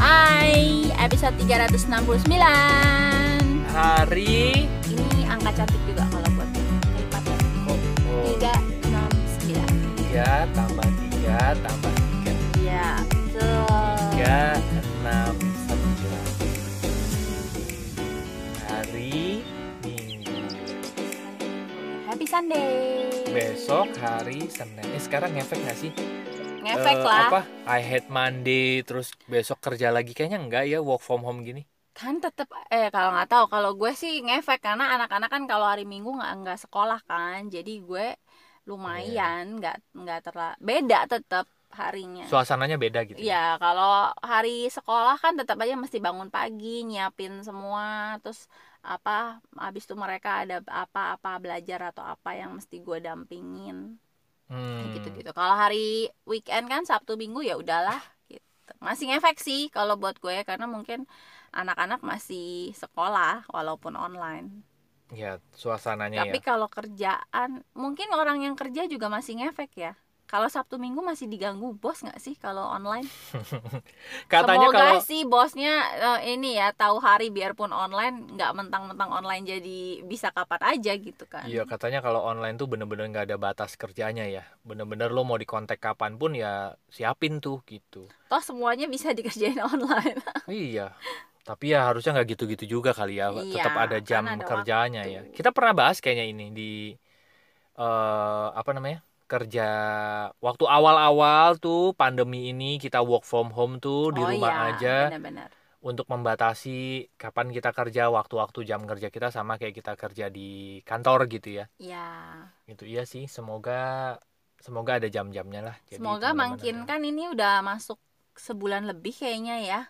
Hai, episode 369 Hari. Ini angka cantik juga kalau buat lipat ya oh, oh, 369 tiga tambah tiga tambah tiga Iya, betul. Tiga enam sembilan. Hari Minggu. Happy Sunday. Besok hari Senin. Eh sekarang ngefek gak sih? Ngefek Eh, lah. Apa? I hate Monday Terus besok kerja lagi. Kayaknya enggak ya Work from home gini. Kan tetep, eh kalau nggak tahu kalau gue sih ngefek Karena anak-anak kan kalau hari Minggu nggak nggak sekolah kan. Jadi gue lumayan nggak nggak terlalu beda tetap harinya. Suasananya beda gitu Iya, kalau hari sekolah kan tetap aja mesti bangun pagi, nyiapin semua, terus apa, habis itu mereka ada apa-apa belajar atau apa yang mesti gue dampingin, Hmm. gitu-gitu. Kalau hari weekend kan Sabtu Minggu ya udahlah, gitu. Masih ngefek sih kalau buat gue karena mungkin anak-anak masih sekolah walaupun online. Ya suasananya Tapi ya kalau kerjaan, mungkin orang yang kerja juga masih ngefek ya. Kalau Sabtu Minggu masih diganggu bos nggak sih kalau online? Katanya Semoga kalau sih bosnya eh, ini ya tahu hari biarpun online nggak mentang-mentang online jadi bisa kapan aja gitu kan. Iya katanya kalau online tuh bener-bener nggak ada batas kerjanya ya Bener-bener lo mau di kontak kapan pun ya siapin tuh gitu Toh semuanya bisa dikerjain online. Iya tapi ya harusnya nggak gitu-gitu juga kali ya Iya, Tetap ada kan jam ada kerjanya waktu. ya Kita pernah bahas kayaknya ini di eh apa namanya kerja waktu awal-awal tuh pandemi ini kita work from home tuh di oh rumah iya, aja. benar-benar. untuk membatasi kapan kita kerja waktu-waktu jam kerja kita sama kayak kita kerja di kantor gitu ya. Iya. itu iya sih. Semoga semoga ada jam-jamnya lah. Jadi Semoga makin kan ini udah masuk sebulan lebih kayaknya ya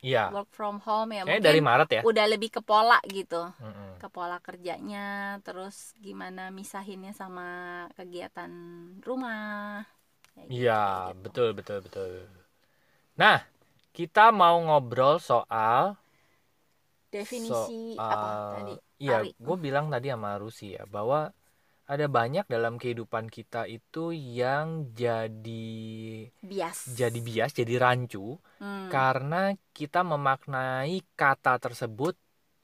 iya. Work from home ya. Kayaknya mungkin dari Maret ya. udah lebih ke pola gitu. Mm-mm. ke pola kerjanya terus gimana misahinnya sama kegiatan rumah. Gitu, iya gitu. betul betul betul. Nah kita mau ngobrol soal definisi soal apa tadi? Iya gue bilang tadi sama Rusi ya bahwa ada banyak dalam kehidupan kita itu yang jadi bias jadi bias jadi rancu Hmm. karena kita memaknai kata tersebut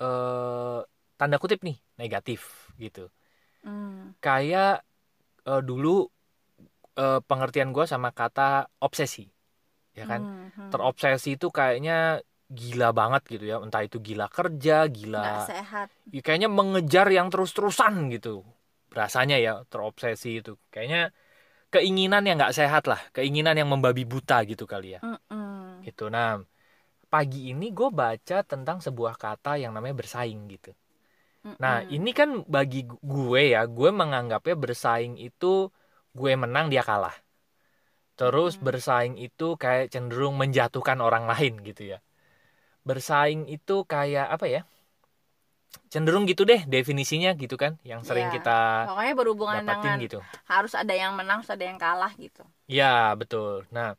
eh, tanda kutip nih negatif gitu Hmm. kayak eh, dulu eh, pengertian gue sama kata obsesi ya kan Hmm, hmm. terobsesi itu kayaknya gila banget gitu ya entah itu gila kerja nggak gila sehat ya kayaknya mengejar yang terus-terusan gitu rasanya ya terobsesi itu. Kayaknya keinginan yang nggak sehat lah. Keinginan yang membabi buta gitu kali ya. Mm-mm. gitu. Nah pagi ini gue baca tentang sebuah kata yang namanya bersaing gitu. Nah Mm-mm. ini kan bagi gue ya gue menganggapnya bersaing itu gue menang dia kalah. Terus Hmm. bersaing itu kayak cenderung menjatuhkan orang lain gitu ya. Bersaing itu kayak apa ya cenderung gitu deh definisinya gitu kan yang sering Iya. kita pokoknya berhubungan dapatin dengan gitu harus ada yang menang harus ada yang kalah gitu Ya betul. Nah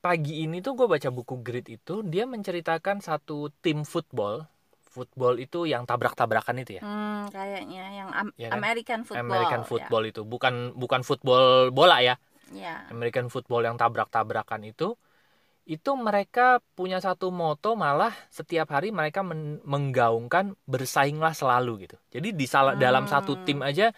pagi ini tuh gue baca buku Grit itu dia menceritakan satu tim football. Football itu yang tabrak-tabrakan itu ya. hmm, kayaknya yang Am- Iya kan? American football American football itu bukan bukan football bola ya. ya, ya. American football yang tabrak-tabrakan itu itu mereka punya satu moto malah setiap hari mereka men- menggaungkan bersainglah selalu gitu. Jadi di salah dalam Hmm. satu tim aja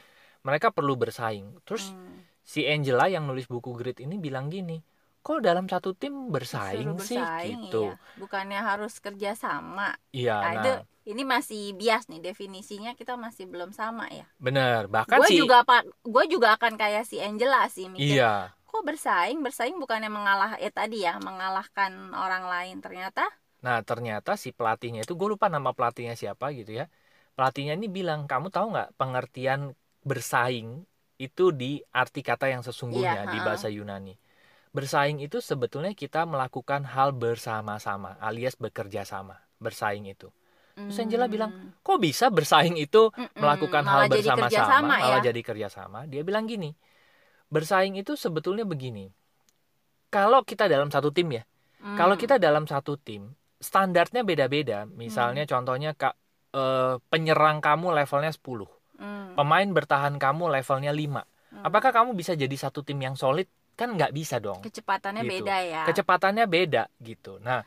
mereka perlu bersaing. Terus Hmm. si Angela yang nulis buku Grit ini bilang gini, kok dalam satu tim bersaing Suruh sih bersaing, gitu. iya. bukannya harus kerja sama Iya, nah, nah, itu ini masih bias nih definisinya kita masih belum sama ya bener. Bahkan gue sih, juga pak gue juga akan kayak si Angela sih mikir iya, kok bersaing bersaing bukannya mengalah ya tadi ya mengalahkan orang lain ternyata nah ternyata si pelatihnya itu gue lupa nama pelatihnya siapa gitu ya. Pelatihnya ini bilang, kamu tahu nggak pengertian bersaing itu di arti kata yang sesungguhnya Iya, di bahasa Yunani. Bersaing itu sebetulnya kita melakukan hal bersama-sama alias bekerja sama. Bersaing itu. Terus Angela bilang, Hmm. Kok bisa bersaing itu melakukan malah hal jadi kerjasama bersama-sama malah ya. jadi kerjasama dia bilang gini bersaing itu sebetulnya begini kalau kita dalam satu tim ya Hmm. kalau kita dalam satu tim standarnya beda-beda misalnya contohnya kak eh, penyerang kamu levelnya 10 Hmm. pemain bertahan kamu levelnya 5 Hmm. apakah kamu bisa jadi satu tim yang solid kan nggak bisa dong kecepatannya Gitu. beda ya kecepatannya beda gitu nah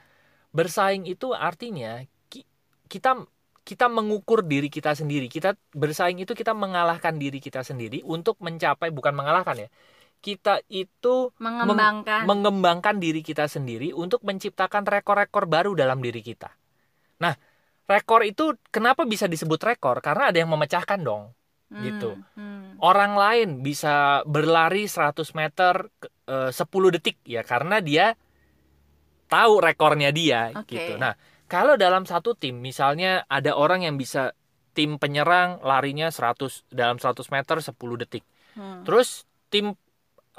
bersaing itu artinya ki- kita kita mengukur diri kita sendiri kita bersaing itu kita mengalahkan diri kita sendiri untuk mencapai bukan mengalahkan ya kita itu mengembangkan mengembangkan diri kita sendiri untuk menciptakan rekor-rekor baru dalam diri kita. Nah, rekor itu kenapa bisa disebut rekor? Karena ada yang memecahkan dong. Hmm, gitu. hmm. Orang lain bisa berlari 100 meter eh, 10 detik ya karena dia tahu rekornya dia Oke. gitu. Nah, kalau dalam satu tim misalnya ada orang yang bisa tim penyerang larinya 100 dalam 100 meter 10 detik. Hmm. Terus tim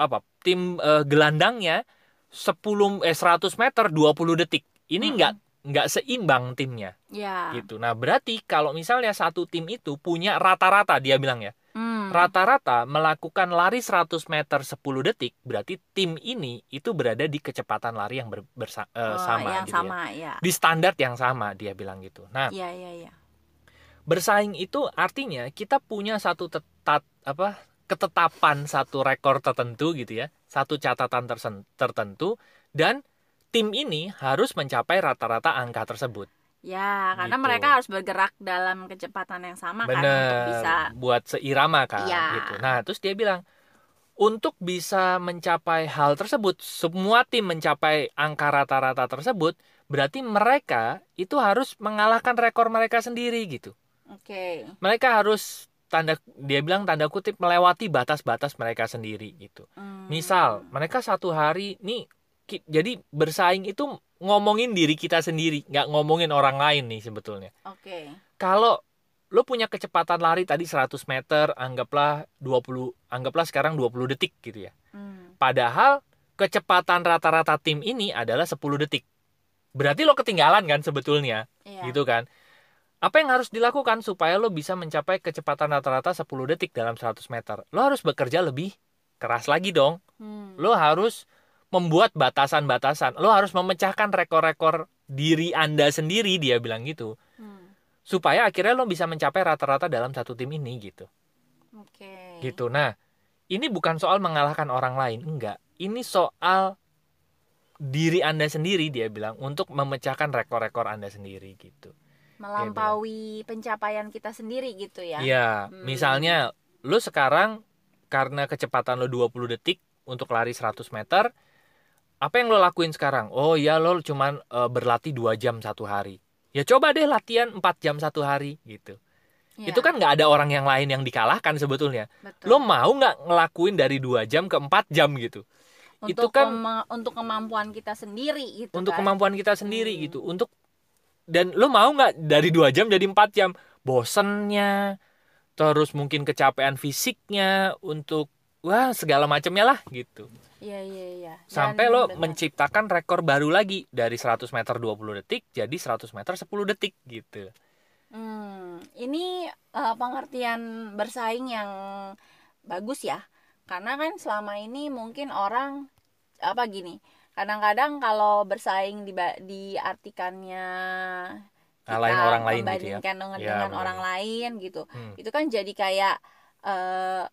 apa? Tim eh, gelandangnya 10 eh 100 meter 20 detik. Ini Mm-mm. nggak nggak seimbang timnya ya gitu. Nah, berarti kalau misalnya satu tim itu punya rata-rata dia bilang ya. Rata-rata melakukan lari 100 meter 10 detik, berarti tim ini itu berada di kecepatan lari yang ber- bersa- eh, Oh, sama yang gitu ya. sama ya Di standar yang sama dia bilang gitu. Nah, iya iya iya bersaing itu artinya kita punya satu tetat apa ketetapan satu rekor tertentu gitu ya satu catatan tersen- tertentu dan tim ini harus mencapai rata-rata angka tersebut ya karena Gitu. mereka harus bergerak dalam kecepatan yang sama kan untuk bener bisa buat seirama kan Iya. gitu nah terus dia bilang untuk bisa mencapai hal tersebut semua tim mencapai angka rata-rata tersebut berarti mereka itu harus mengalahkan rekor mereka sendiri gitu oke mereka harus tanda dia bilang tanda kutip melewati batas-batas mereka sendiri gitu. Hmm. Misal mereka satu hari nih jadi bersaing itu ngomongin diri kita sendiri, nggak ngomongin orang lain nih sebetulnya. oke Kalau lo punya kecepatan lari tadi 100 meter, anggaplah 20 anggaplah sekarang 20 detik gitu ya. Hmm. Padahal kecepatan rata-rata tim ini adalah 10 detik. Berarti lo ketinggalan kan sebetulnya Iya. gitu kan. Apa yang harus dilakukan supaya lo bisa mencapai kecepatan rata-rata 10 detik dalam 100 meter? Lo harus bekerja lebih keras lagi dong. Hmm. Lo harus membuat batasan-batasan. Lo harus memecahkan rekor-rekor diri Anda sendiri, dia bilang gitu. Hmm. Supaya akhirnya lo bisa mencapai rata-rata dalam satu tim ini gitu. oke Gitu. Nah, ini bukan soal mengalahkan orang lain, enggak. Ini soal diri Anda sendiri dia bilang untuk memecahkan rekor-rekor Anda sendiri gitu. melampaui pencapaian kita sendiri gitu ya Iya, Hmm. misalnya lu sekarang karena kecepatan lo 20 detik untuk lari 100 meter, apa yang lo lakuin sekarang? Oh ya lo cuman eh, berlatih 2 jam satu hari. Ya coba deh latihan 4 jam satu hari gitu. Iya, Itu kan nggak ada orang yang lain yang dikalahkan sebetulnya. betul. Lo mau nggak ngelakuin dari 2 jam ke 4 jam gitu? untuk itu kan- kema- untuk kemampuan kita sendiri gitu untuk kan kemampuan kita sendiri Hmm. gitu. Untuk dan lo mau nggak dari 2 jam jadi 4 jam? Bosennya, terus mungkin kecapean fisiknya untuk wah segala macamnya lah gitu. Iya iya iya Dan Sampai lo benar. menciptakan rekor baru lagi dari 100 meter 20 detik jadi 100 meter 10 detik gitu. Hmm, ini eh, pengertian bersaing yang bagus ya. Karena kan selama ini mungkin orang apa gini, kadang-kadang kalau bersaing di diartikannya kita orang lain gitu ya. dengan, Ya, orang lain gitu. Hmm. Itu kan jadi kayak eh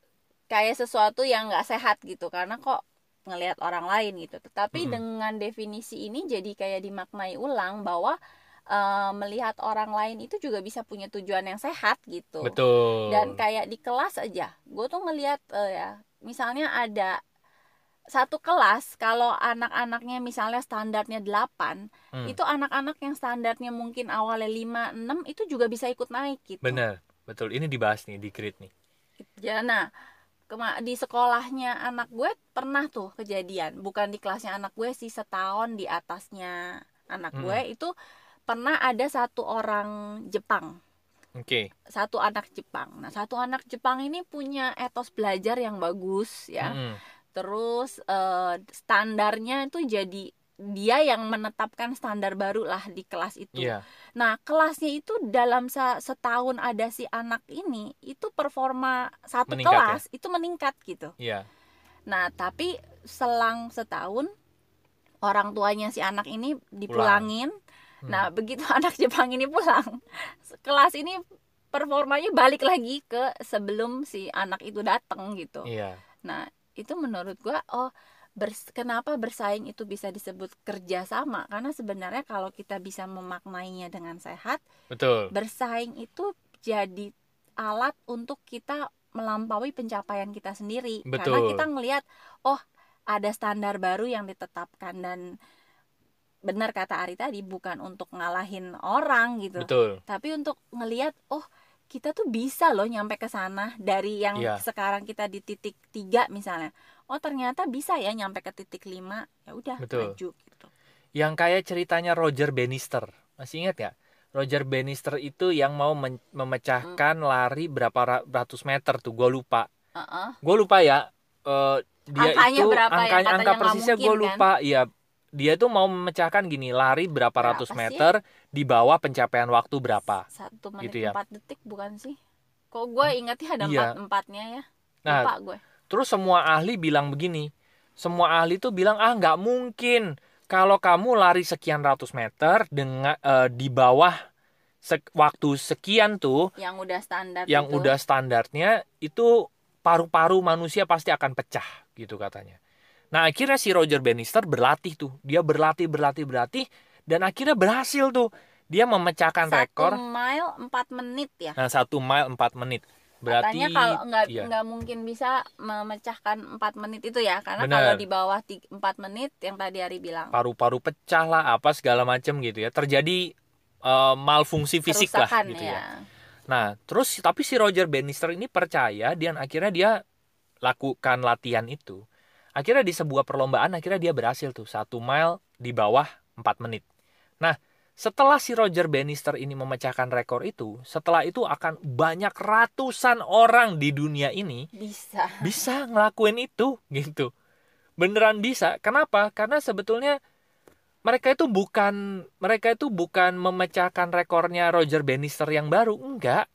kayak sesuatu yang nggak sehat gitu karena kok ngelihat orang lain gitu. Tetapi Mm-mm. dengan definisi ini jadi kayak dimaknai ulang bahwa eh, melihat orang lain itu juga bisa punya tujuan yang sehat gitu. Betul. Dan kayak di kelas aja, gue tuh ngelihat eh, ya, misalnya ada satu kelas kalau anak-anaknya misalnya standarnya 8 Hmm. itu anak-anak yang standarnya mungkin awalnya 5 6 itu juga bisa ikut naik gitu. Bener, betul. Ini dibahas nih di grid nih. Ya, nah, di sekolahnya anak gue pernah tuh kejadian, bukan di kelasnya anak gue sih setahun di atasnya anak Hmm. gue itu pernah ada satu orang Jepang, Oke. satu anak Jepang. Nah, satu anak Jepang ini punya etos belajar yang bagus ya. Mm-mm. Terus eh, standarnya itu jadi dia yang menetapkan standar baru lah di kelas itu. Iya. Nah, kelasnya itu dalam se- setahun ada si anak ini, itu performa satu Meningkat ya? kelas itu meningkat gitu. Iya. Nah, tapi selang setahun orang tuanya si anak ini dipulangin. Hmm. Nah, begitu anak Jepang ini pulang, kelas ini performanya balik lagi ke sebelum si anak itu datang gitu. Iya. Nah, itu menurut gua oh bers- kenapa bersaing itu bisa disebut kerjasama? Karena sebenarnya kalau kita bisa memaknainya dengan sehat betul. bersaing itu jadi alat untuk kita melampaui pencapaian kita sendiri. Karena Betul. kita ngelihat oh ada standar baru yang ditetapkan. Dan benar kata Ari tadi bukan untuk ngalahin orang gitu. Betul. Tapi untuk ngelihat oh kita tuh bisa loh nyampe ke sana dari yang Iya. sekarang kita di titik tiga misalnya oh ternyata bisa ya nyampe ke titik lima ya udah maju gitu yang kayak ceritanya Roger Bannister masih ingat ya Roger Bannister itu yang mau memecahkan Hmm. lari berapa ra- ratus meter tuh gue lupa Heeh. gue lupa ya eh, dia Angkanya itu berapa ya? angkanya Katanya angka persisnya gue mungkin, kan? lupa ya dia tuh mau memecahkan gini lari berapa Berapa ratus sih? meter di bawah pencapaian waktu berapa satu menit Gitu ya. empat detik bukan sih kok gue ingatnya ada Iya. empat empatnya ya nah lupa gue terus semua ahli bilang begini semua ahli tuh bilang ah nggak mungkin kalau kamu lari sekian ratus meter dengan eh, di bawah sek- waktu sekian tuh yang udah standar yang itu. udah standarnya itu paru-paru manusia pasti akan pecah gitu katanya. Nah akhirnya si Roger Bannister berlatih tuh, dia berlatih berlatih berlatih dan akhirnya berhasil tuh dia memecahkan satu rekor. mile empat menit ya Nah satu mile 4 menit. Berarti katanya kalau nggak iya. nggak mungkin bisa memecahkan empat menit itu ya karena Benar. kalau di bawah empat menit yang tadi Ari bilang paru-paru pecah lah apa segala macam gitu ya terjadi eh, malfungsi fisik lah kerusakan gitu ya. Nah, terus tapi si Roger Bannister ini percaya dan akhirnya dia lakukan latihan itu. Akhirnya di sebuah perlombaan akhirnya dia berhasil tuh satu mile di bawah 4 menit. Nah, setelah si Roger Bannister ini memecahkan rekor itu, setelah itu akan banyak ratusan orang di dunia ini bisa bisa ngelakuin itu gitu. Beneran bisa. Kenapa? Karena sebetulnya mereka itu bukan mereka itu bukan memecahkan rekornya Roger Bannister yang baru, enggak.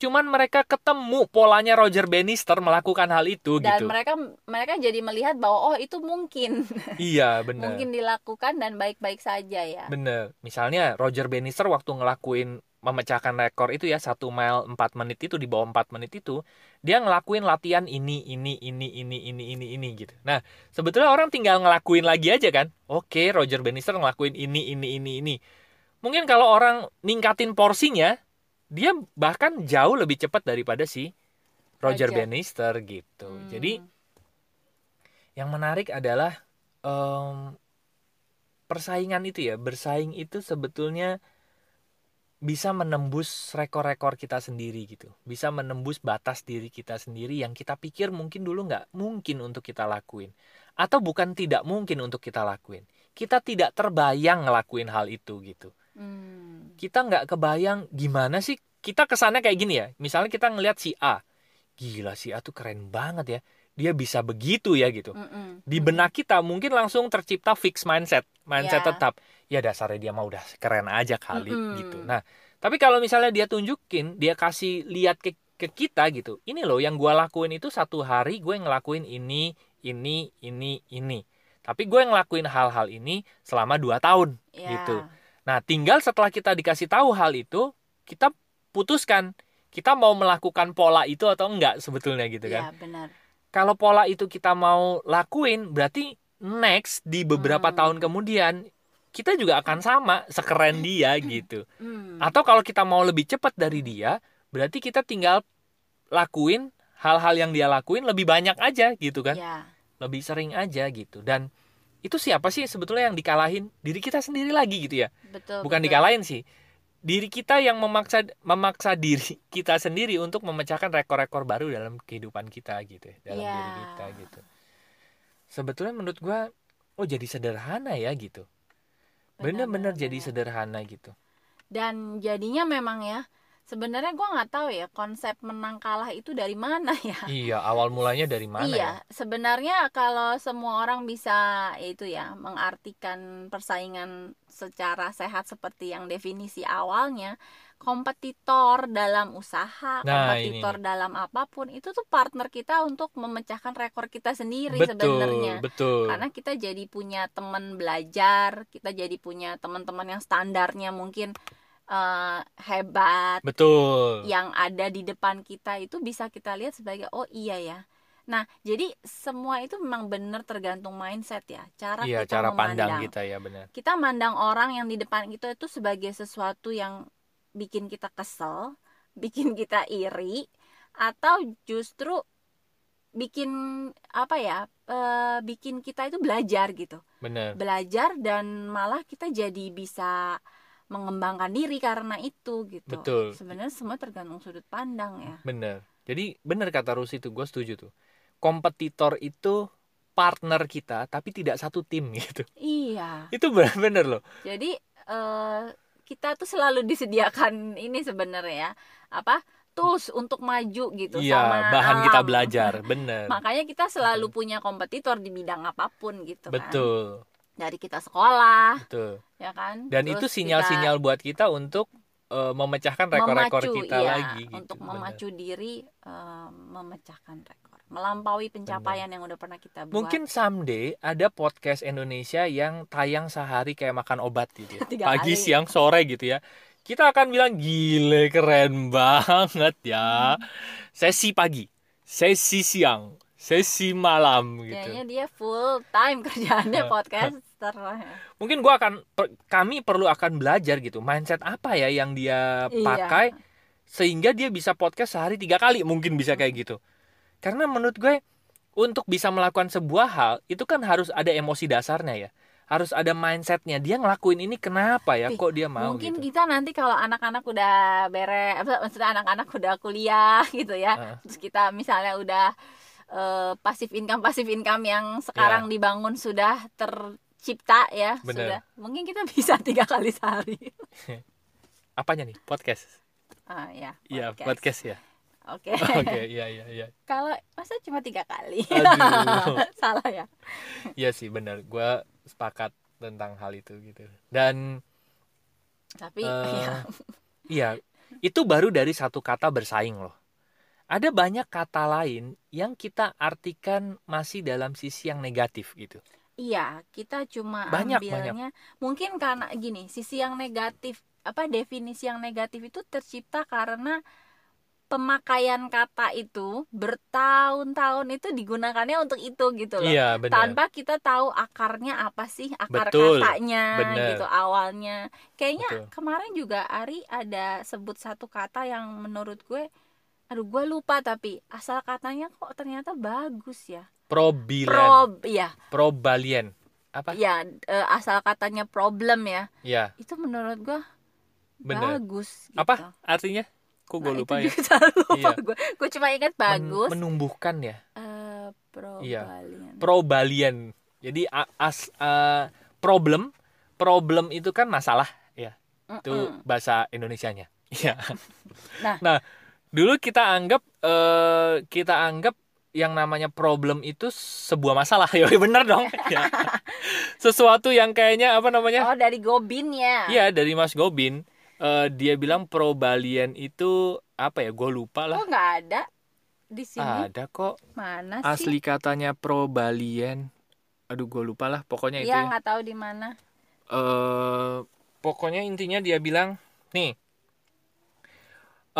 Cuman mereka ketemu polanya Roger Bannister melakukan hal itu dan gitu. mereka mereka jadi melihat bahwa oh itu mungkin Iya, bener. mungkin dilakukan dan baik-baik saja ya Bener. Misalnya Roger Bannister waktu ngelakuin memecahkan rekor itu ya satu mile 4 menit itu di bawah 4 menit itu dia ngelakuin latihan ini ini ini ini ini ini ini gitu. Nah sebetulnya orang tinggal ngelakuin lagi aja kan. Oke Roger Bannister ngelakuin ini ini ini ini. Mungkin kalau orang ningkatin porsinya dia bahkan jauh lebih cepat daripada si Roger, Roger. Bannister gitu. Hmm. Jadi yang menarik adalah em, persaingan itu ya bersaing itu sebetulnya bisa menembus rekor-rekor kita sendiri gitu bisa menembus batas diri kita sendiri yang kita pikir mungkin dulu nggak mungkin untuk kita lakuin atau bukan tidak mungkin untuk kita lakuin kita tidak terbayang ngelakuin hal itu gitu Hmm. kita nggak kebayang gimana sih kita kesannya kayak gini ya misalnya kita ngelihat si A gila si A tuh keren banget ya dia bisa begitu ya gitu Mm-mm. di benak kita mungkin langsung tercipta fix mindset mindset Ya. tetap ya dasarnya dia mah udah keren aja kali Mm-mm. gitu nah tapi kalau misalnya dia tunjukin dia kasih lihat ke ke kita gitu ini loh yang gue lakuin itu satu hari gue ngelakuin ini ini ini ini tapi gue ngelakuin hal-hal ini selama dua tahun Ya. gitu. Nah tinggal setelah kita dikasih tahu hal itu kita putuskan kita mau melakukan pola itu atau enggak sebetulnya gitu kan. ya benar. Kalau pola itu kita mau lakuin berarti next di beberapa Hmm. tahun kemudian kita juga akan sama sekeren dia gitu. Hmm. atau kalau kita mau lebih cepat dari dia berarti kita tinggal lakuin hal-hal yang dia lakuin lebih banyak aja gitu kan. Ya lebih sering aja gitu. Dan itu siapa sih sebetulnya yang dikalahin? Diri kita sendiri lagi gitu ya? Betul bukan betul. dikalahin sih. Diri kita yang memaksa memaksa diri kita sendiri untuk memecahkan rekor-rekor baru dalam kehidupan kita gitu ya, dalam Iya. diri kita gitu. Sebetulnya menurut gua oh jadi sederhana ya gitu. Bener-bener Benar, jadi sederhana gitu. Dan jadinya memang ya sebenarnya gua nggak tahu ya konsep menang kalah itu dari mana ya. Iya awal mulanya dari mana iya ya? sebenarnya kalau semua orang bisa itu ya mengartikan persaingan secara sehat seperti yang definisi awalnya kompetitor dalam usaha Nah, kompetitor ini. dalam apa pun itu tuh partner kita untuk memecahkan rekor kita sendiri betul sebenarnya. betul. Karena kita jadi punya teman belajar kita jadi punya teman-teman yang standarnya mungkin eh, hebat betul yang ada di depan kita itu bisa kita lihat sebagai oh iya ya Nah, jadi semua itu memang benar tergantung mindset ya, cara iya kita cara pandang memandang. kita ya benar Kita mandang orang yang di depan kita itu sebagai sesuatu yang bikin kita kesel, bikin kita iri, atau justru bikin apa ya, eh, bikin kita itu belajar gitu. benar Belajar dan malah kita jadi bisa mengembangkan diri karena itu gitu. Betul. Sebenarnya semua tergantung sudut pandang ya. benar jadi benar kata Rusi tuh gue setuju tuh kompetitor itu partner kita tapi tidak satu tim gitu Iya. itu benar-benar loh Jadi eh, kita tuh selalu disediakan ini sebenarnya ya, apa tools untuk maju gitu iya sama bahan kita alam. belajar benar Makanya kita selalu punya kompetitor di bidang apa pun gitu kan. Dari kita sekolah, betul. ya kan. dan Terus itu kita sinyal-sinyal buat kita untuk eh, memecahkan rekor-rekor memacu, kita iya, lagi gitu untuk memacu diri eh, memecahkan rekor, melampaui pencapaian yang udah pernah kita buat. mungkin someday ada podcast Indonesia yang tayang sehari kayak makan obat gitu ya. Pagi kali. siang sore gitu ya. Kita akan bilang gile keren banget ya. Sesi pagi sesi siang sesi malam gitu. Kayaknya dia full time kerjaannya podcaster mungkin gua akan per- kami perlu akan belajar gitu mindset apa ya yang dia Iya. pakai sehingga dia bisa podcast sehari tiga kali mungkin bisa kayak gitu. Karena menurut gue untuk bisa melakukan sebuah hal itu kan harus ada emosi dasarnya ya. Harus ada mindsetnya. Dia ngelakuin ini kenapa ya? Kok dia mau mungkin gitu? kita nanti kalau anak-anak udah bere apa, maksudnya anak-anak udah kuliah gitu ya. Heeh. terus kita misalnya udah eh, pasif income pasif income yang sekarang dibangun sudah tercipta ya Bener. sudah. Mungkin kita bisa tiga kali sehari. Apanya nih? Podcast? Ah ya iya podcast. ya. Oke. Oke iya iya iya. Kalau masa cuma tiga kali? Salah ya. Iya sih benar gua sepakat tentang hal itu gitu. Dan tapi Eh, ya Iya, itu baru dari satu kata bersaing loh. Ada banyak kata lain yang kita artikan masih dalam sisi yang negatif gitu. Iya, kita cuma Banyak, ambilnya mungkin karena gini, sisi yang negatif apa definisi yang negatif itu tercipta karena pemakaian kata itu bertahun-tahun itu digunakannya untuk itu gitu loh. Iya, benar. Tanpa kita tahu akarnya apa sih, akar Betul, katanya bener. gitu awalnya. Kayaknya Betul. kemarin juga Ari ada sebut satu kata yang menurut gue aduh gue lupa tapi asal katanya kok ternyata bagus ya. Probilen, Prob ya. probalien. Apa? ya asal katanya problem ya Ya, itu menurut gua benar. bagus gitu. Apa artinya? Kok gue Nah, lupa itu ya? juga lupa Iya. gue gue cuma ingat Men- bagus menumbuhkan ya. Eh, Iya. probalian. Probalien. Jadi a- as eh, problem, problem itu kan masalah ya. Itu Mm-mm. bahasa Indonesianya. Iya. Nah. dulu kita anggap eh kita anggap yang namanya problem itu sebuah masalah. Ya benar dong. Ya. Sesuatu yang kayaknya apa namanya? oh dari Gobin ya Iya, dari Mas Gobin. Eh, dia bilang probalien itu apa ya? Gue lupa lah. kok nggak ada di sini Ada kok mana sih asli katanya probalien. Aduh, gue lupa lah. Pokoknya itu ya ya. nggak tahu di mana eh pokoknya intinya dia bilang nih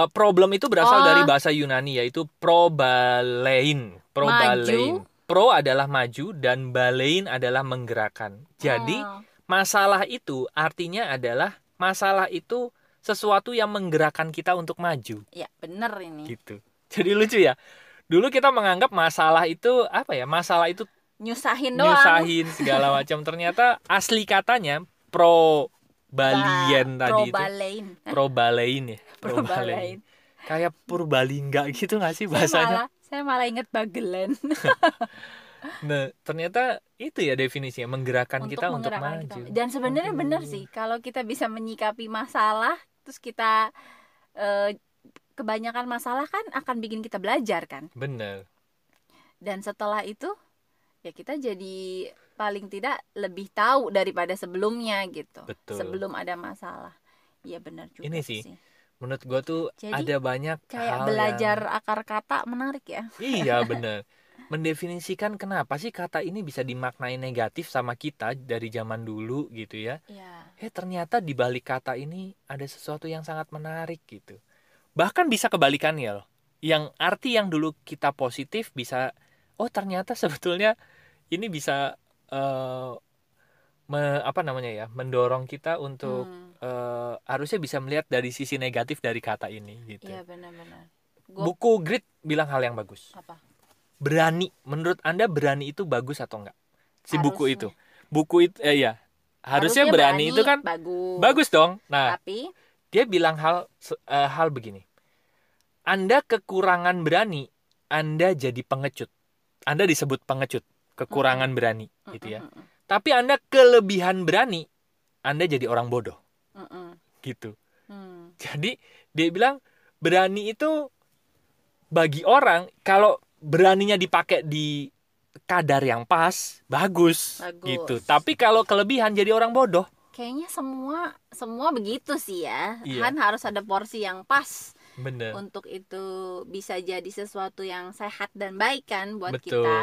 eh, problem itu berasal Oh. dari bahasa Yunani yaitu probalein. Probalein. Pro adalah maju dan balein adalah menggerakkan. Jadi Oh, masalah itu artinya adalah masalah itu sesuatu yang menggerakkan kita untuk maju. Ya bener ini. Gitu. Jadi lucu ya. Dulu kita menganggap masalah itu apa ya masalah itu nyusahin doang. nyusahin segala macam. Ternyata asli katanya pro balien Ba- tadi itu. probalain. Probalein ya? Probalain. Kayak purbalingga gitu nggak sih saya bahasanya? malah saya malah inget bagelen nah ternyata itu ya definisinya menggerakkan untuk kita untuk menggerakkan maju. kita. Dan sebenarnya benar sih kalau kita bisa menyikapi masalah terus kita eh, kebanyakan masalah kan akan bikin kita belajar kan. bener Dan setelah itu ya kita jadi paling tidak lebih tahu daripada sebelumnya gitu. Betul. Sebelum ada masalah. Iya benar juga Ini sih, menurut gua tuh Jadi, ada banyak Kayak hal belajar yang- akar kata menarik ya. iya bener mendefinisikan kenapa sih kata ini bisa dimaknai negatif sama kita dari zaman dulu gitu ya Iya. eh ternyata di balik kata ini ada sesuatu yang sangat menarik gitu. Bahkan bisa kebalikannya loh. Yang arti yang dulu kita positif bisa oh ternyata sebetulnya ini bisa eh, me- apa namanya ya mendorong kita untuk Hmm, eh, harusnya bisa melihat dari sisi negatif dari kata ini gitu. Iya benar-benar. Gua- buku grit bilang hal yang bagus. Apa? Berani. Menurut anda berani itu bagus atau enggak? Si buku Harusnya. itu. Buku itu eh, ya harusnya, berani, itu kan bagus. bagus dong. Nah tapi? dia bilang hal eh, hal begini. Anda kekurangan berani anda jadi pengecut. Anda disebut pengecut kekurangan berani gitu ya. tapi anda kelebihan berani anda jadi orang bodoh. Gitu. Mm. jadi dia bilang berani itu bagi orang kalau beraninya dipakai di kadar yang pas bagus, Bagus. gitu tapi kalau kelebihan jadi orang bodoh. Kayaknya semua semua begitu sih ya. Iya. kan harus ada porsi yang pas bener. untuk itu bisa jadi sesuatu yang sehat dan baik kan buat Betul. kita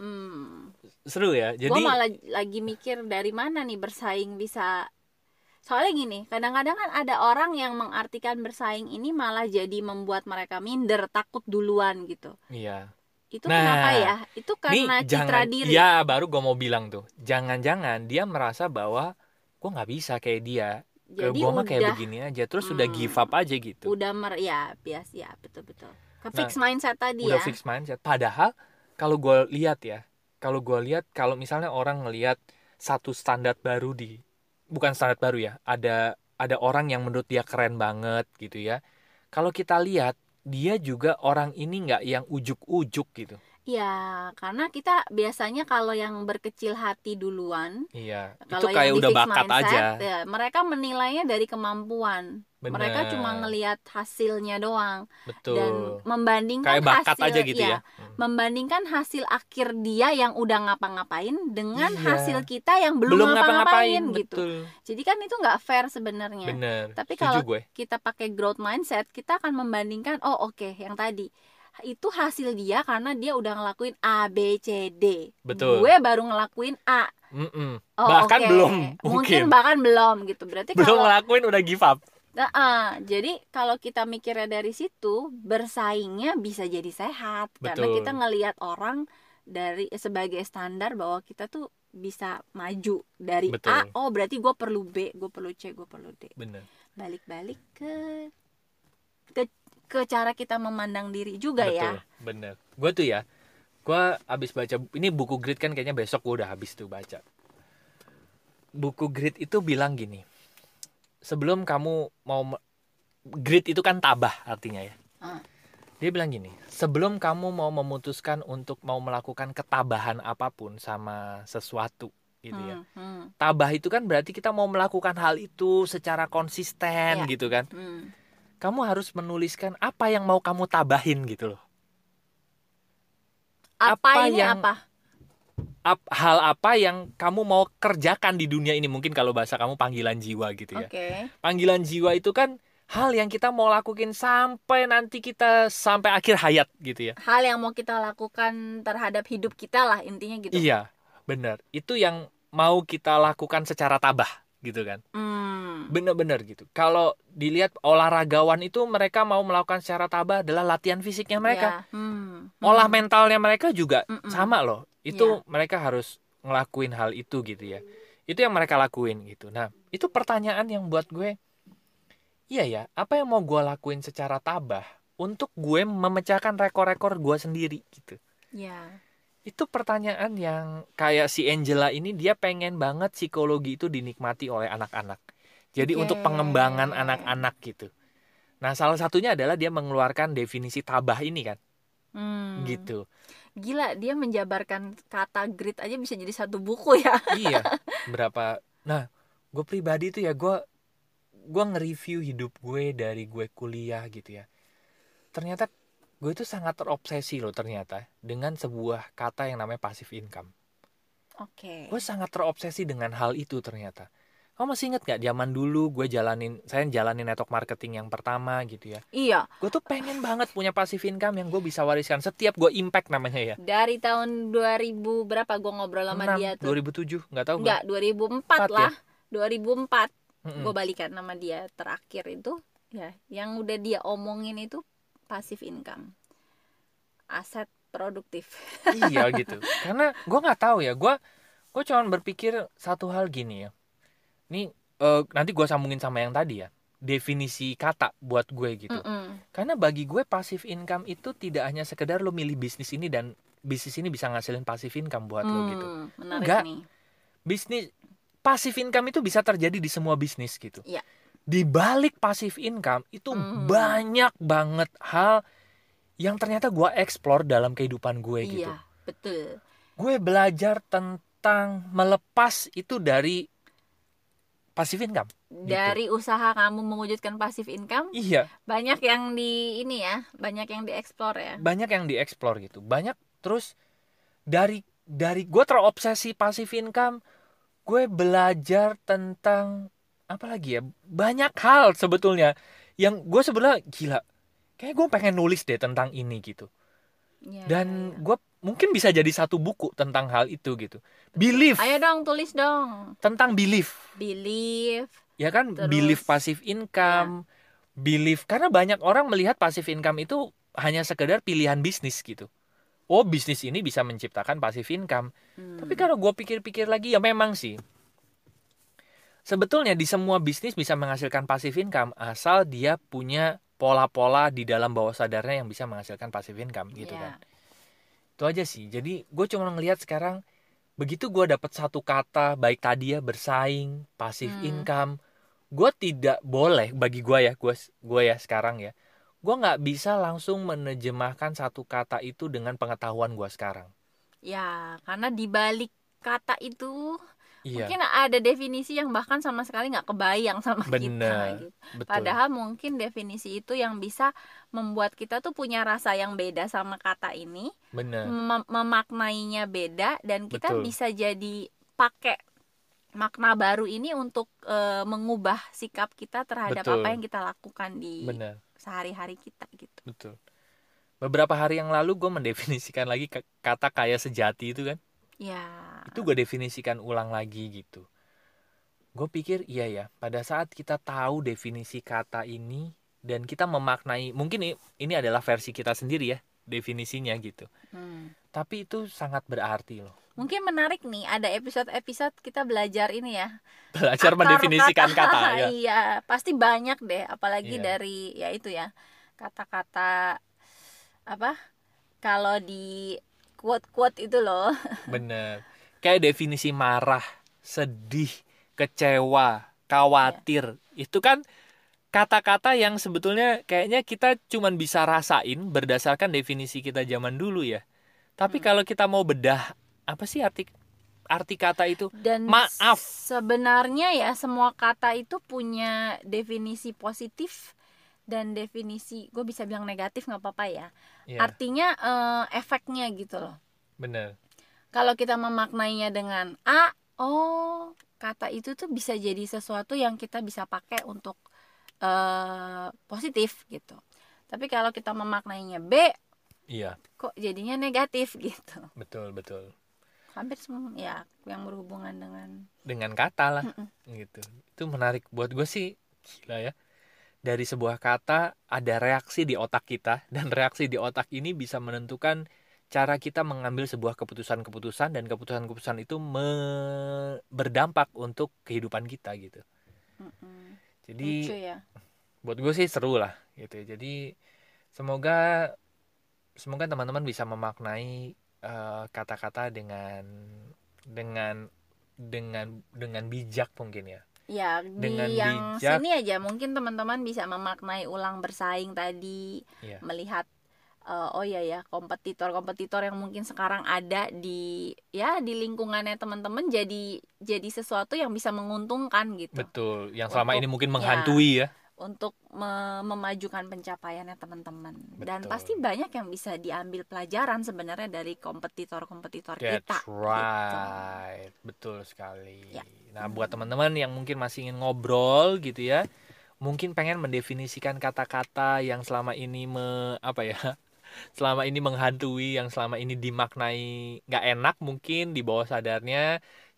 hmm. seru ya. Jadi gue malah lagi mikir dari mana nih bersaing bisa. Soalnya gini kadang-kadang kan ada orang yang mengartikan bersaing ini malah jadi membuat mereka minder takut duluan gitu. Iya. Itu Nah, kenapa ya? Itu nih karena citra jangan diri. ya baru gue mau bilang tuh. Jangan-jangan dia merasa bahwa gue nggak bisa kayak dia. Jadi gue mah kayak udah begini aja terus udah Hmm. give up aja gitu. Udah mer ya bias ya betul betul ke Nah, fix mindset tadi udah ya. fix mindset. Padahal kalau gue lihat ya kalau gue lihat kalau misalnya orang ngelihat satu standar baru di bukan standar baru ya ada ada orang yang menurut dia keren banget gitu ya. Kalau kita lihat dia juga orang ini nggak yang ujuk-ujuk gitu ya karena kita biasanya kalau yang berkecil hati duluan iya itu kalau kayak yang di udah bakat mindset, aja ya, mereka menilainya dari kemampuan. Mereka cuma Bener. ngelihat hasilnya doang betul. dan membandingkan kayak bakat hasil aja gitu ya, ya, Hmm. membandingkan hasil akhir dia yang udah ngapa-ngapain dengan Iya. hasil kita yang belum, belum ngapa-ngapain gitu. betul. Jadi kan itu nggak fair sebenarnya. Bener Tapi setuju kalau gue. kita pakai growth mindset kita akan membandingkan oh oke yang tadi itu hasil dia karena dia udah ngelakuin A B C D Betul. gue baru ngelakuin A Mm-mm. oh, bahkan oke. belum mungkin mungkin bahkan belum gitu berarti belum kalau ngelakuin udah give up Nah, ah, jadi kalau kita mikirnya dari situ bersaingnya bisa jadi sehat karena Betul. kita ngelihat orang dari sebagai standar bahwa kita tuh bisa maju dari Betul. A oh berarti gue perlu B gue perlu C gue perlu D balik-balik ke ke cara kita memandang diri juga Betul, ya bener. Gue tuh ya, gue abis baca ini buku grit kan kayaknya besok gue udah habis tuh baca. Buku grit itu bilang gini, sebelum kamu mau grit itu kan tabah artinya ya. Ah. Dia bilang gini, sebelum kamu mau memutuskan untuk mau melakukan ketabahan apa pun sama sesuatu gitu ya. Hmm, hmm, Tabah itu kan berarti kita mau melakukan hal itu secara konsisten Iya. gitu kan. hmm. Kamu harus menuliskan apa yang mau kamu tabahin gitu loh. apa, Apa ini yang- apa? Ap- hal apa yang kamu mau kerjakan di dunia ini? Mungkin kalau bahasa kamu panggilan jiwa gitu ya. Oke. Panggilan jiwa itu kan hal yang kita mau lakuin sampai nanti kita sampai akhir hayat gitu ya. Hal yang mau kita lakukan terhadap hidup kita lah intinya gitu. Iya benar. Itu yang mau kita lakukan secara tabah gitu kan. Hmm, bener-bener gitu. Kalau dilihat olahragawan itu mereka mau melakukan secara tabah adalah latihan fisiknya mereka. Ya, hmm, olah hmm. mentalnya mereka juga Mm-mm. sama loh. Itu Iya. mereka harus ngelakuin hal itu gitu ya. Itu yang mereka lakuin gitu. Nah itu pertanyaan yang buat gue iya ya apa yang mau gue lakuin secara tabah untuk gue memecahkan rekor-rekor gue sendiri? gitu. Ya itu pertanyaan yang kayak si Angela ini dia pengen banget psikologi itu dinikmati oleh anak-anak. Jadi Oke. untuk pengembangan anak-anak gitu. Nah salah satunya adalah dia mengeluarkan definisi tabah ini kan. Hmm. gitu. Gila dia menjabarkan kata grit aja bisa jadi satu buku ya. Iya berapa. Nah gue pribadi tuh ya gue gue nge-review hidup gue dari gue kuliah gitu ya. Ternyata gue itu sangat terobsesi loh ternyata dengan sebuah kata yang namanya passive income. Oke. Gue sangat terobsesi dengan hal itu ternyata. Kamu masih inget gak zaman dulu gue jalanin saya jalanin network marketing yang pertama gitu ya? Iya. Gue tuh pengen banget punya passive income yang gue bisa wariskan. Setiap gue impact namanya ya. Dari tahun 2000 berapa gue ngobrol sama 6, dia tuh? 2007 nggak tahu gue. enggak 2004 Empat lah. 2004 Mm-mm. gue balikan nama dia terakhir itu. Ya yang udah dia omongin itu passive income aset produktif iya gitu karena gue nggak tahu ya gue gue cuman berpikir satu hal gini ya ini eh, nanti gue sambungin sama yang tadi ya definisi kata buat gue gitu Mm-mm. karena bagi gue passive income itu tidak hanya sekedar lo milih bisnis ini dan bisnis ini bisa ngasilin passive income buat lo gitu Hmm, menarik Enggak. nih bisnis passive income itu bisa terjadi di semua bisnis gitu. Iya. Di balik passive income itu Mhm. banyak banget hal yang ternyata gue explore dalam kehidupan gue gitu. iya betul Gue belajar tentang melepas itu dari passive income. dari usaha kamu mewujudkan passive income Iya, banyak yang di ini ya banyak yang dieksplor ya banyak yang dieksplor gitu. Banyak terus dari dari gue terobsesi passive income, gue belajar tentang apa lagi ya? Banyak hal sebetulnya yang gue sebenarnya gila. Kayak gue pengen nulis deh tentang ini gitu. Iya, Dan iya, iya. gue mungkin bisa jadi satu buku tentang hal itu gitu. Belief ayo dong tulis dong tentang belief. believe Ya kan Terus, belief passive income, belief karena banyak orang melihat passive income itu hanya sekedar pilihan bisnis gitu. Oh, bisnis ini bisa menciptakan passive income. Hmm. Tapi kalau gue pikir-pikir lagi ya memang sih. Sebetulnya di semua bisnis bisa menghasilkan passive income asal dia punya pola-pola di dalam bawah sadarnya yang bisa menghasilkan passive income gitu Iya. kan. Itu aja sih. Jadi gue cuma ngelihat sekarang begitu gue dapat satu kata baik tadi ya bersaing, passive Hmm. income, gue tidak boleh bagi gue ya, gue gue ya sekarang ya, gue nggak bisa langsung menerjemahkan satu kata itu dengan pengetahuan gue sekarang. ya karena di balik kata itu Iya, mungkin ada definisi yang bahkan sama sekali nggak kebayang sama kita Bener. gitu. betul. Padahal mungkin definisi itu yang bisa membuat kita tuh punya rasa yang beda sama kata ini, Bener. mem- memaknainya beda dan kita Betul. bisa jadi pakai makna baru ini untuk eh, mengubah sikap kita terhadap Betul. apa yang kita lakukan di Bener, sehari-hari kita gitu. betul. Beberapa hari yang lalu gue mendefinisikan lagi kata kaya sejati itu kan. Ya. Itu gue definisikan ulang lagi gitu. Gue pikir iya ya, pada saat kita tahu definisi kata ini dan kita memaknai, mungkin ini adalah versi kita sendiri ya, definisinya gitu. Hmm. Tapi itu sangat berarti loh. Mungkin menarik nih ada episode-episode kita belajar ini ya. Belajar akar mendefinisikan kata, ya. iya, pasti banyak deh apalagi Iya. dari ya itu ya. Kata-kata apa? Kalau di quote-quote itu loh. Bener. Kayak definisi marah, sedih, kecewa, khawatir. Itu kan kata-kata yang sebetulnya kayaknya kita cuman bisa rasain berdasarkan definisi kita zaman dulu ya. Tapi Hmm. kalau kita mau bedah apa sih arti arti kata itu? Dan Maaf. sebenarnya ya semua kata itu punya definisi positif dan definisi gue bisa bilang negatif nggak apa-apa ya. Ya, Artinya eh, efeknya gitu loh. bener. kalau kita memaknainya dengan A, oh kata itu tuh bisa jadi sesuatu yang kita bisa pakai untuk eh positif gitu. Tapi kalau kita memaknainya B, Iya, kok jadinya negatif gitu. betul betul. Hampir semua ya yang berhubungan dengan Dengan kata lah Mm-mm. gitu. Itu menarik buat gue sih gila ya. Dari sebuah kata ada reaksi di otak kita dan reaksi di otak ini bisa menentukan cara kita mengambil sebuah keputusan-keputusan dan keputusan-keputusan itu me- berdampak untuk kehidupan kita gitu. Mm-mm. Jadi lucu ya. buat gue sih seru lah gitu ya. Jadi semoga semoga teman-teman bisa memaknai eh, kata-kata dengan dengan dengan dengan bijak mungkin ya. Ya, di Dengan yang bijak. sini aja mungkin teman-teman bisa memaknai ulang bersaing tadi, Iya. melihat eh, oh ya ya kompetitor-kompetitor yang mungkin sekarang ada di ya di lingkungannya teman-teman jadi jadi sesuatu yang bisa menguntungkan gitu Betul, yang selama Untuk- ini mungkin ya. menghantui ya. Untuk me- memajukan pencapaiannya teman-teman dan pasti banyak yang bisa diambil pelajaran sebenarnya dari kompetitor-kompetitor That's kita gitu. right, betul sekali. Ya. Nah, buat teman-teman yang mungkin masih ingin ngobrol gitu ya, mungkin pengen mendefinisikan kata-kata yang selama ini me apa ya, selama ini menghantui, yang selama ini dimaknai nggak enak mungkin di bawah sadarnya,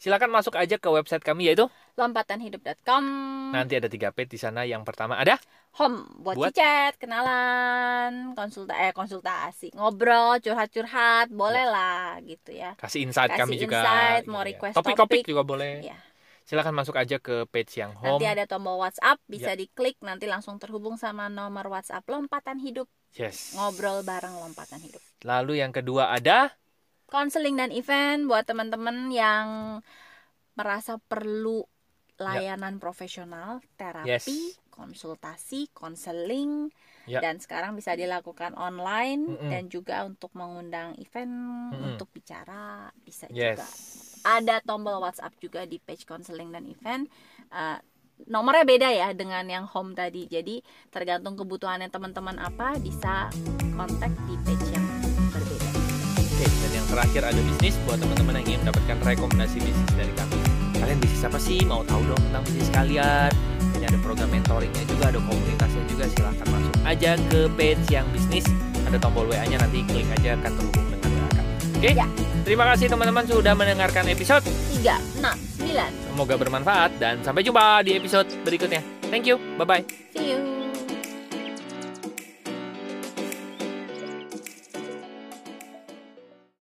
silakan masuk aja ke website kami yaitu lompatanhidup.com nanti ada tiga page di sana. Yang pertama ada home buat, Buat- chat kenalan konsulta eh konsultasi ngobrol curhat-curhat boleh lah gitu ya Kasih insight Kasih kami juga. insight, mau Iya. request Topik-topik topik. juga boleh. ya Silakan masuk aja ke page yang home. nanti ada tombol WhatsApp Ya. bisa diklik nanti langsung terhubung sama nomor WhatsApp lompatan hidup Yes. ngobrol bareng lompatan hidup Lalu yang kedua ada konseling dan event buat teman-teman yang merasa perlu layanan profesional, terapi, Ya. Yes. konsultasi, konseling, Ya. dan sekarang bisa dilakukan online Mm-mm. dan juga untuk mengundang event Mm-mm. untuk bicara bisa yes. juga. Ada tombol WhatsApp juga di page konseling dan event. Eh, nomornya beda ya dengan yang home tadi. Jadi tergantung kebutuhannya teman-teman apa bisa kontak di page terakhir ada bisnis buat teman-teman yang ingin mendapatkan rekomendasi bisnis dari kami. Kalian bisnis apa sih? Mau tahu dong tentang bisnis kalian? Ini ada program mentoringnya juga, ada komunitasnya juga. Silahkan masuk aja ke page yang bisnis. Ada tombol WA-nya nanti klik aja akan terhubung dengan WA kami. Oke? Ya. Terima kasih teman-teman sudah mendengarkan episode. 3, 6, 9. Semoga bermanfaat dan sampai jumpa di episode berikutnya. Thank you. Bye bye. See you.